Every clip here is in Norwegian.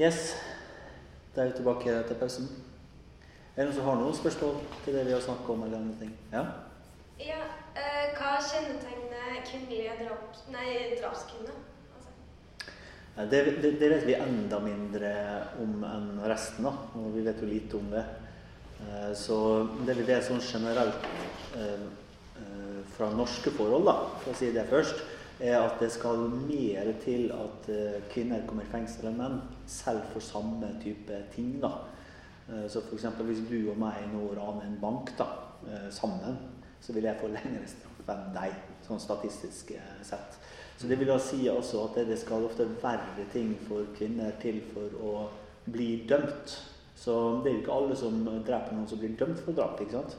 Yes. Da er vi tilbake etter pausen. Er det noen som har noen spørsmål til det vi har snakket om? eller andre ting? Ja? Ja, eh, hva kjennetegner kvinnelige drap, drapskvinner? Altså. Det, det, det vet vi enda mindre om enn resten, da. Og vi vet jo lite om det. Eh, Så det vi det sånn generelt eh, eh, fra norske forhold, da, for å si det først, er at det skal mer til at eh, kvinner kommer i fengsel enn menn, selv for samme type ting. da. Eh, Så f.eks. hvis du og meg nå raner en bank da, eh, sammen, så vil jeg få lengre straff enn deg, sånn statistisk sett. Så det vil da si også at det- det skal ofte verre ting for kvinner til for å bli dømt. Så det er jo ikke alle som dreper noen som blir dømt for drap. ikke sant?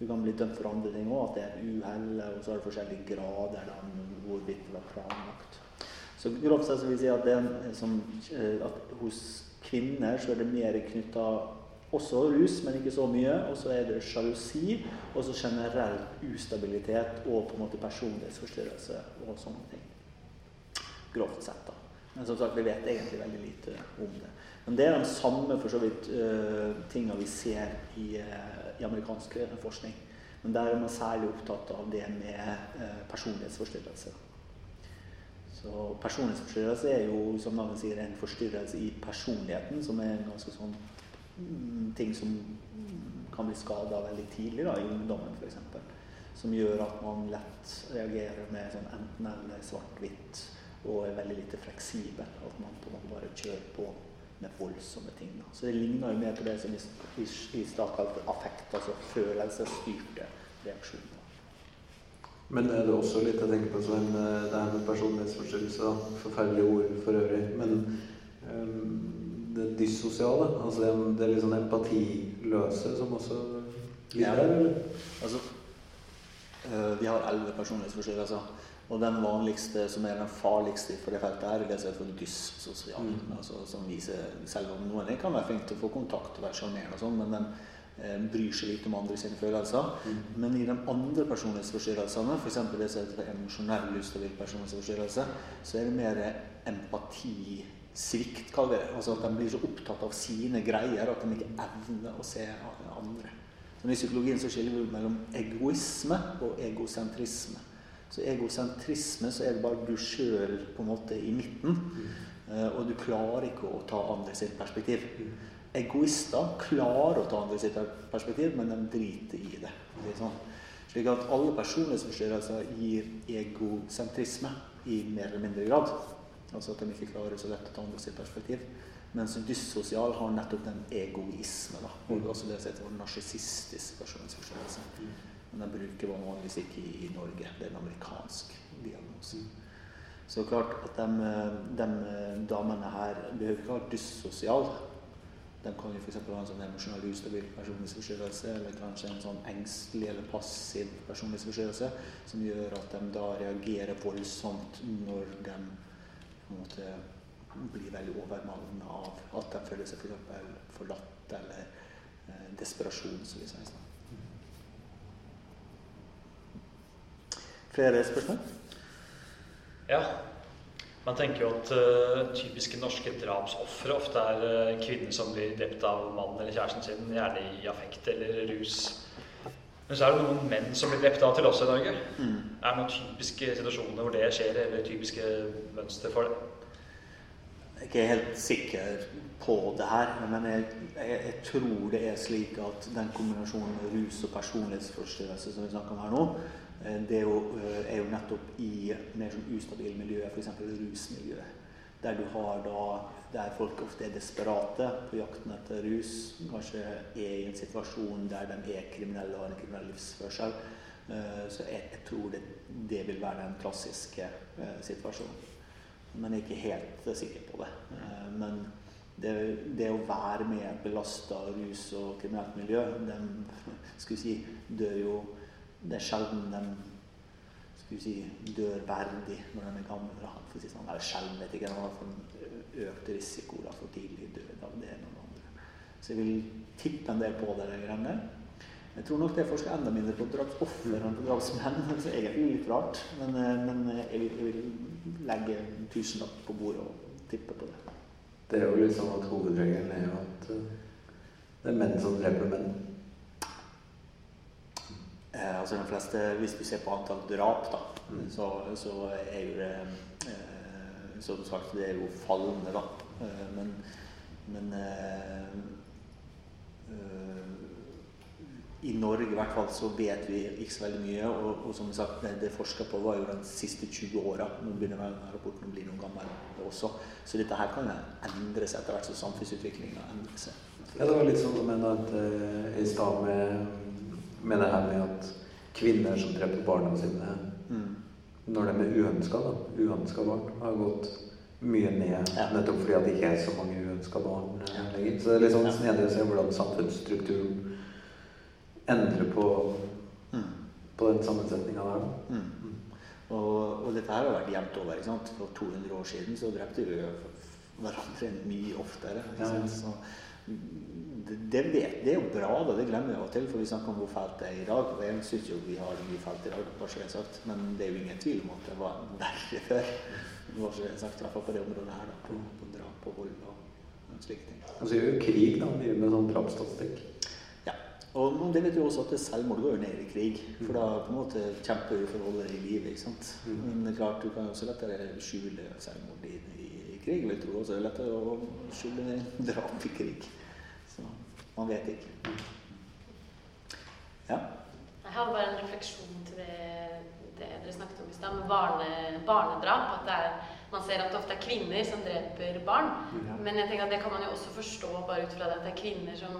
Du kan bli dømt for andre ting òg, at det er uhell, og så er det forskjellige grader da, hvorvidt det var planlagt. Så grovt sett vil jeg si at, det som, eh, at hos kvinner så er det mer knytta også rus, men ikke så mye. Og så er det sjalusi, og så generell ustabilitet og på en måte personlighetsforstyrrelse og sånne ting. Grovt sett, da. Men som sagt, vi vet egentlig veldig lite om det. Men det er de samme for så vidt uh, tinga vi ser i, eh, i amerikansk forskning. Men der er man særlig opptatt av det med personlighetsforstyrrelser. personlighetsforstyrrelse. Så personlighetsforstyrrelse er jo, som navnet sier, en forstyrrelse i personligheten, som er en ganske sånn mm, ting som kan bli skada veldig tidlig, da, i ungdommen f.eks. Som gjør at man lett reagerer med sånn enten-eller, svart-hvitt, og er veldig lite fleksibel. At man på en måte bare kjører på med voldsomme ting. Da. Så det ligner jo mer på det som i, i, stad kalte affekt, altså følelsesstyrte reaksjoner. Men er det også litt jeg tenker på som en, eh, det er med personlighetsforstyrrelse, Forferdelige ord for øvrig. Men um, det dyssosiale, altså det, det er litt sånn empatiløse som også ligger Ja. der? Altså, øh, vi har elleve personlighetsforstyrrelser. Og den vanligste, som er den farligste for det feltet, her, er det som er for dyssosial. Mm. Altså, som viser, selv om noen kan være flinke til å få kontakt og være sjarmerende, og sånn, men den eh, bryr seg lite om andre sine følelser. Mm. Men i de andre personlighetsforstyrrelsene, f.eks. det som heter emosjonell ustabil personlighetsforstyrrelse, så er det mer empatisvikt, kaller vi det. Altså at de blir så opptatt av sine greier at de ikke evner å se andre. Men I psykologien så skiller vi mellom egoisme og egosentrisme. Så egosentrisme så er det bare du sjøl på en måte i midten, Mm. og du klarer ikke å ta andre sitt perspektiv. Egoister klarer å ta andre sitt perspektiv, men de driter i det. det sånn. Slik at alle personlighetsforstyrrelser gir egosentrisme i mer eller mindre grad. Altså at de ikke klarer så lett å ta andre sitt perspektiv. Mens dyssosial har nettopp den egoisme. Da. Og også det som heter narsissistisk personlighetsforstyrrelse. Men den bruker vanligvis ikke i, Norge. Det er en amerikansk diagnose. Så klart at de, de damene her behøver ikke ha dyssosial. De kan jo f.eks. ha en sånn emosjonell ustabil personlighetsforstyrrelse, eller kanskje en sånn engstelig eller passiv personlighetsforstyrrelse, som gjør at de da reagerer voldsomt når de på en måte blir veldig overmannet av at de føler seg f.eks. For forlatt eller eh, desperasjon, som vi sier. Flere spørsmål? Ja. Man tenker jo at uh, typiske norske drapsofre ofte er uh, kvinner som blir drept av mannen eller kjæresten sin, gjerne i affekt eller rus. Men så er det noen menn som blir drept av til også i Norge. Mm. Er det noen typiske situasjoner hvor det skjer, eller typiske mønster for det? Jeg er ikke helt sikker på det her, men jeg, jeg, jeg tror det er slik at den kombinasjonen med rus og personlighetsforstyrrelse som vi snakker om her nå, det er jo, eh, er jo nettopp i mer sånn ustabile miljøer, f.eks. rusmiljøet. Der du har da der folk ofte er desperate på jakten etter rus, kanskje er i en situasjon der de er kriminelle og har en kriminell livsførsel. Eh, Så jeg, jeg tror det, det vil være den klassiske eh, situasjonen. Men jeg er ikke helt eh, sikker på det. Eh, Men det, det å være med et belasta rus- og kriminelt miljø, de skal si, dør jo Det er sjelden de si, dør verdig når de er gamle. Da, for å si sånn. Eller sjelden, vet ikke. Har fått økt risiko da, for tidlig død av det ene og det andre. Så jeg vil tippe en del på det greiene. Jeg tror nok det forsker enda mindre på drapsofre enn på drapsmenn. Så egentlig litt rart. Men, eh, men jeg, vil, jeg vil legge en tusenlapp på bordet og tippe på det. det er jo litt sånn at hovedregelen er jo at eh, det er menn som dreper menn. Eh, altså de fleste, Hvis du ser på antall drap, da, Mm. så, så er jo det eh, Som sagt, det er jo fallende, da. Eh, men men eh, eh, i Norge i hvert fall så vet vi ikke så veldig mye. Og, og som sagt, det, det forska på, var jo de siste 20 åra. Nå begynner denne rapporten å bli noen gammel også. Så dette her kan endre seg etter hvert som samfunnsutviklinga endrer seg. Ja, det var litt sånn som jeg nevnte eh, i stad med, med det her med at kvinner som dreper barna sine Mm. når de er uønska, da, uønska barn, har gått mye ned Ja. nettopp fordi at det ikke er så mange uønska barn ja. lenger. Så det er litt sånn snedig å se hvordan samfunnsstrukturen endrer på, Mm. på den sammensetninga der. Mm. Og, og dette her har vært jevnt over. ikke sant? For 200 år siden så drepte vi hverandre mye oftere. ikke sant? Så det, det, vet, det er jo bra, da. Det glemmer vi av og til, for vi snakker om hvor fælt det er i dag. Og jeg syns jo vi har det mye fælt i dag, bare så det er sagt. Men det er jo ingen tvil om at det var verre før. Bare så det er sagt, I hvert fall på det området her, da. På, på drap og vold og, slike ting. Og så gjør jo krig da, mye med sånn drapsstatistikk. Ja, og det vet vi også at selvmord går jo ned i krig. For da på en måte kjemper du for å holde deg i live. ikke sant? Mm. Men det er klart, du kan jo også lettere skjule selvmord i, i, i krig. Vil jeg tror også det er lettere å skjule drap i krig. Man vet ikke. Ja. Jeg har bare en refleksjon til det, det dere snakket om i stad, med barne, barnedrap. At det er, man ser at det ofte er kvinner som dreper barn. Ja. Men jeg tenker at det kan man jo også forstå bare ut fra det at det er kvinner som,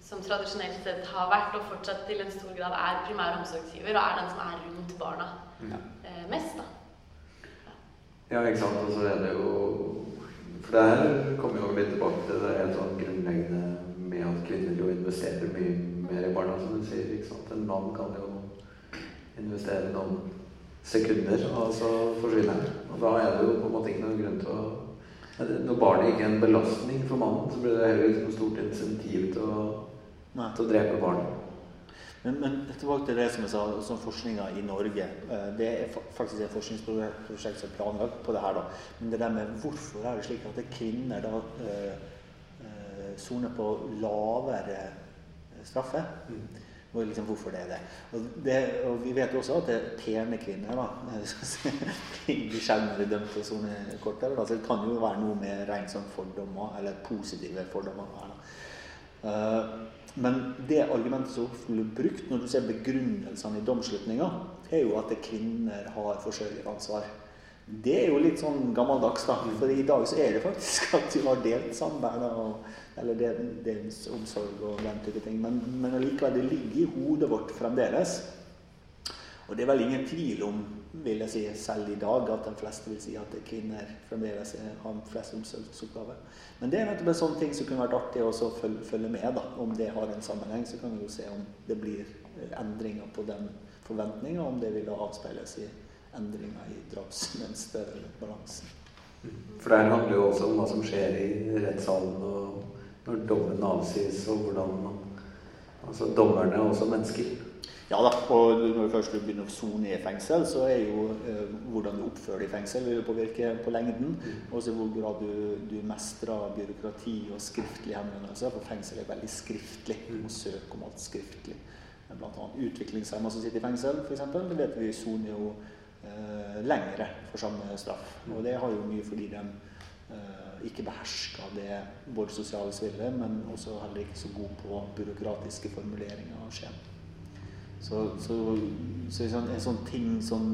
som tradisjonelt sett har vært, og fortsatt til en stor grad er primær omsorgsgiver, og er den som er rundt barna Ja. eh, mest. da. Ja, ikke sant. Og så er det jo For det her kommer jo litt tilbake til det helt sånn grunnleggende kvinner jo investerer mye mer i barna, som du sier. ikke sant? En mann kan jo investere noen sekunder, og så forsvinner han. Og da er det jo på en måte ikke noen grunn til å Når barnet ikke er en belastning for mannen, så blir det heller ikke noe stort insentiv til å, til å drepe barnet. Men, men tilbake til det som jeg sa, som forskninga i Norge. eh, Det er faktisk et forskningsprosjekt som er planlagt på det her. da. Men det der med hvorfor er det slik at det er kvinner da eh, soner på lavere straffe. straffe? Og liksom hvorfor det er det. Og, det. og vi vet jo også at det er pene kvinner da, blir sjeldnere dømt til å sone kortere. Altså, Så det kan jo være noe med rent sånn fordommer, eller positive fordommer her. da. Uh, men det argumentet som ofte blir brukt når du ser begrunnelsene i domslutninga, er jo at kvinner har forsørgeransvar. Det er jo litt sånn gammeldags, da. For i dag så er det faktisk at du har delt samvær, og, eller deres omsorg og den type ting. Men, men allikevel, det ligger i hodet vårt fremdeles. Og det er vel ingen tvil om, vil jeg si, selv i dag, at de fleste vil si at er kvinner fremdeles har flest omsorgsoppgaver. Men det er nettopp en sånn ting som kunne vært artig å følge, følge med, da. Om det har en sammenheng, så kan vi jo se om det blir eh, endringer på den forventninga, om det vil avspeiles i endringer i drapsmønster eller balansen. For det handler jo også om hva som skjer i rettssalen og når dommen avsies, og hvordan Altså, dommerne er også mennesker. Ja da, og når du først begynner å sone i fengsel, så er jo eh, hvordan du oppfører deg i fengsel, vil påvirke på lengden. Og så i hvor grad du, du mestrer byråkrati og skriftlige henvendelser. For fengsel er veldig skriftlig. Du må søke om alt skriftlig. Blant annet utviklingshemma som sitter i fengsel, f.eks. Det vet vi soner jo eh, lengre for samme straff. Og det har jo mye fordi de eh, ikke beherska det både sosiale spillet, men også heller ikke så god på byråkratiske formuleringer av skjema. Så, så, så en, sånn, en sånn ting som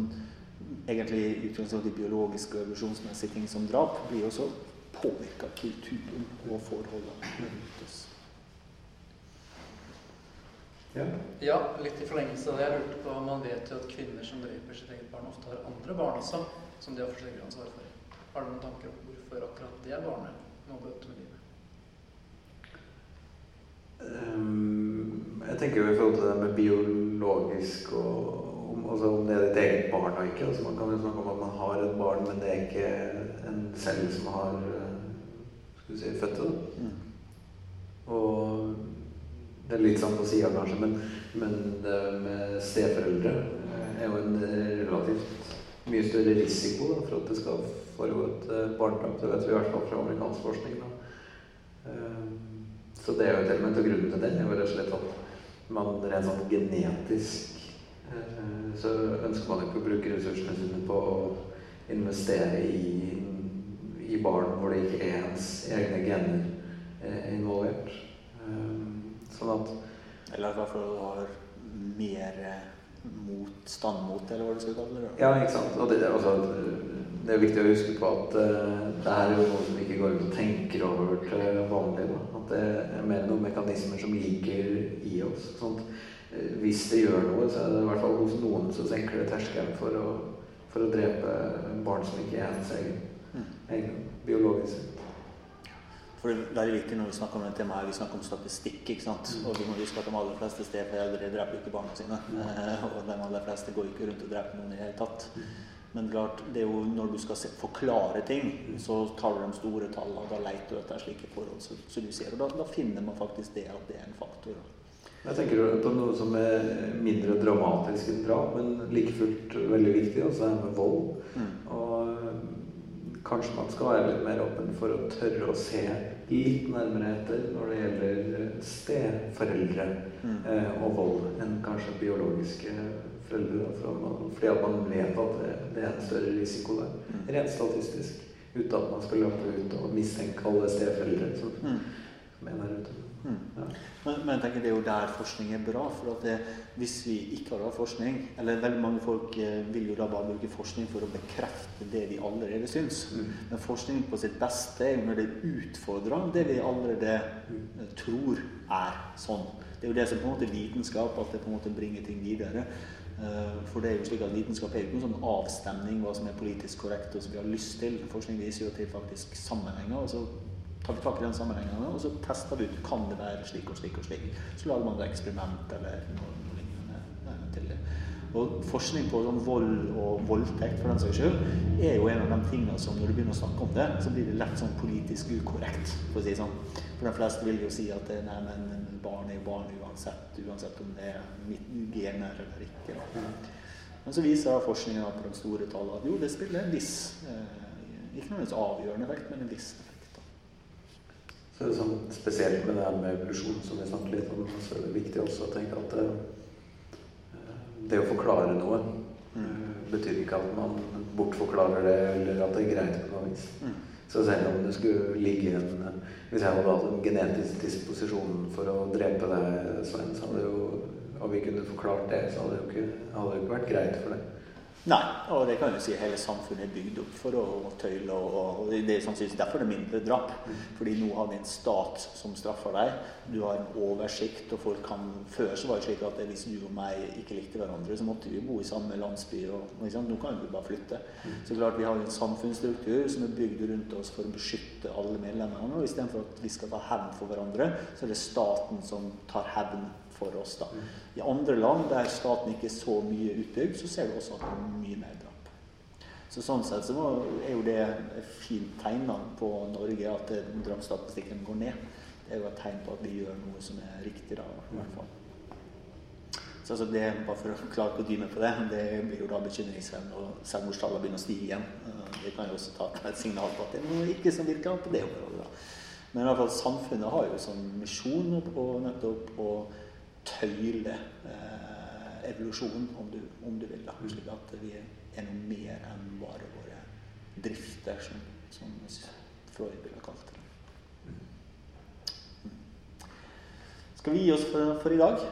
egentlig i de biologiske og evolusjonsmessige ting som drap, blir også påvirka av kulturen og forholdene rundt oss. Ja. Ja, litt i forlengelse av det. Jeg lurte på om Man vet jo at kvinner som dreper sitt eget barn, ofte har andre barn også, som de har forsørgeransvar for. Har du noen tanker om hvorfor akkurat det barnet må bøte med livet? Um, jeg tenker jo i forhold til det med biologisk og om, altså om det er ditt eget barn og ikke. Altså man kan jo snakke om at man har et barn, men det er ikke en selv som har eh, skal vi si, født det. Mm. Og det er litt sånn på sida kanskje, men, men det med steforeldre eh, er jo en relativt mye større risiko da, for at det skal foregå et uh, barnedrap. Det vet vi i hvert fall fra amerikansk forskning. Da. Uh, så det er jo et element av grunnen til det. er jo rett og slett at man rent sånn genetisk uh, så ønsker man ikke å bruke ressursene sine på å investere i, i barn hvor det ikke er ens egne gener involvert. sånn at Eller i hvert fall har mer motstand mot, eller hva du skal kalle det? Ja, ikke sant. Og det, altså, det er viktig å huske på at uh, det her er jo noe som ikke går ut og tenker over til vanlig. Da. At det er mer noen mekanismer som ligger i oss. At, uh, hvis det gjør noe, så er det i hvert fall hos noen som senker det terskelen for å, for å drepe barn som ikke er hans egen, mm. egen biologisk. For det er viktig når vi snakker om dette temaet, vi snakker om statistikk. ikke sant? Mm. Og vi må huske at de aller fleste stedforeldre dreper ikke barna sine. Mm. og de aller fleste går ikke rundt og dreper noen i det hele tatt. Men klart, det er jo når du skal se, forklare ting, så tar du de store tallene, da leter du etter slike forhold som så, du ser. Og da, da, finner man faktisk det at det er en faktor. Jeg tenker på noe som er mindre dramatisk enn drap, men like fullt veldig viktig, altså det med vold. Mm. Og kanskje man skal være litt mer åpen for å tørre å se litt nærmere etter når det gjelder steforeldre mm. eh, og vold enn kanskje biologiske foreldre. fordi at man vet at det, det, er en større risiko der. Mm. Rent statistisk. Uten at man skal løpe ut og mistenke alle steforeldre som, mm. som er der ute. Mm. Ja. Men, men, jeg tenker det er jo der forskning er bra. for det, Hvis vi ikke har forskning Eller veldig mange folk eh, vil jo da bare bruke forskning for å bekrefte det vi allerede syns. Mm. Men forskning på sitt beste er jo når det utfordrer det vi allerede mm. Eh, tror er sånn. Det er jo det som på en måte er vitenskap, at det på en måte bringer ting videre. Eh, for det er jo slik at Vitenskap er jo ikke noen sånn avstemning hva som er politisk korrekt og som vi har lyst til. Forskning viser jo til faktisk sammenhenger. og så tar vi tak i den sammenhengen, og så tester vi ut kan det være slik og slik og slik. Så lager man et eksperiment eller noe, noe lignende til det. Og forskning på sånn vold og voldtekt for den saks skyld er jo en av de tingene som når du begynner å snakke om det, så blir det lett sånn politisk ukorrekt. For å si sånn. For de fleste vil jo si at nei, men barn er jo barn uansett, uansett om det er gener eller ikke. Da. Men så viser forskningen på de store tallene at jo, det spiller en viss, eh, ikke nødvendigvis avgjørende effekt, men en viss effekt. Så det er sånn, Spesielt med det her med evolusjon, som vi snakket litt om, så er det viktig også å tenke at eh, det å forklare noe mm. betyr ikke at man bortforklarer det, eller at det er greit på noe vis. Mm. Så selv om det skulle ligge en Hvis jeg hadde hatt en genetisk disposisjon for å drepe deg, Svein, så hadde jo, og vi kunne forklart det, så hadde det jo ikke, hadde det ikke vært greit for deg. Nei, og det kan jo si hele samfunnet er bygd opp for å tøyle. Og, og det er sannsynligvis derfor det er mindre drap. Fordi nå har vi en stat som straffer deg. Du har en oversikt, og folk kan Før så var det slik at hvis du og meg ikke likte hverandre, så måtte vi bo i samme landsby. og liksom, Nå kan vi bare flytte. Så klart vi har en samfunnsstruktur som er bygd rundt oss for å beskytte alle medlemmene. Og istedenfor at vi skal ta hevn for hverandre, så er det staten som tar hevn for oss. da. I andre land der staten ikke er så mye utbygd, så ser du også at det er mye mer drap. Så Sånn sett så er jo det et fint tegn på Norge at drapsstatistikken går ned. Det er jo et tegn på at vi gjør noe som er riktig, da, i hvert fall. Så altså det, bare for å klare dyne på det, det blir jo da bekymringsfullt når selvmordstallene begynner å stige igjen. Det kan jo også ta et signal på at det er noe ikke som virker på det området. da. Men i hvert fall samfunnet har jo sånn misjon på nettopp å tøyle eh, evolusjonen, om du, om du, vil. da, Slik at vi er noe mer enn bare våre drifter, som, som Freud ville kalt det. Mm. Skal vi gi oss for, for i dag?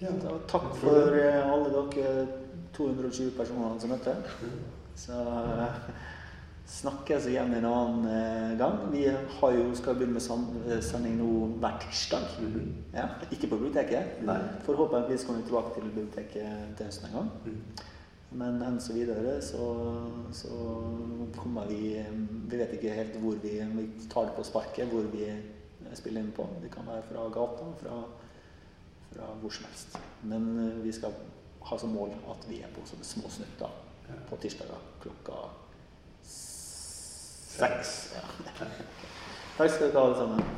Ja. takk for eh, alle dere 220 personene som møtte. Så snakkes igjen en annen eh, gang. Vi jo, skal begynne med eh, sending nå hver tirsdag. Mm -hmm. ja, ikke på biblioteket. Nei. Forhåpentligvis kommer vi tilbake til biblioteket til høsten en gang. Mm. Men enn så videre så, så, kommer vi Vi vet ikke helt hvor vi Vi tar det på sparket hvor vi spiller inn på. Det kan være fra gata, fra, fra hvor som helst. Men eh, vi skal ha som mål at vi er på sånne små snutter på tirsdager klokka Seks. Takk skal dere ha, alle sammen.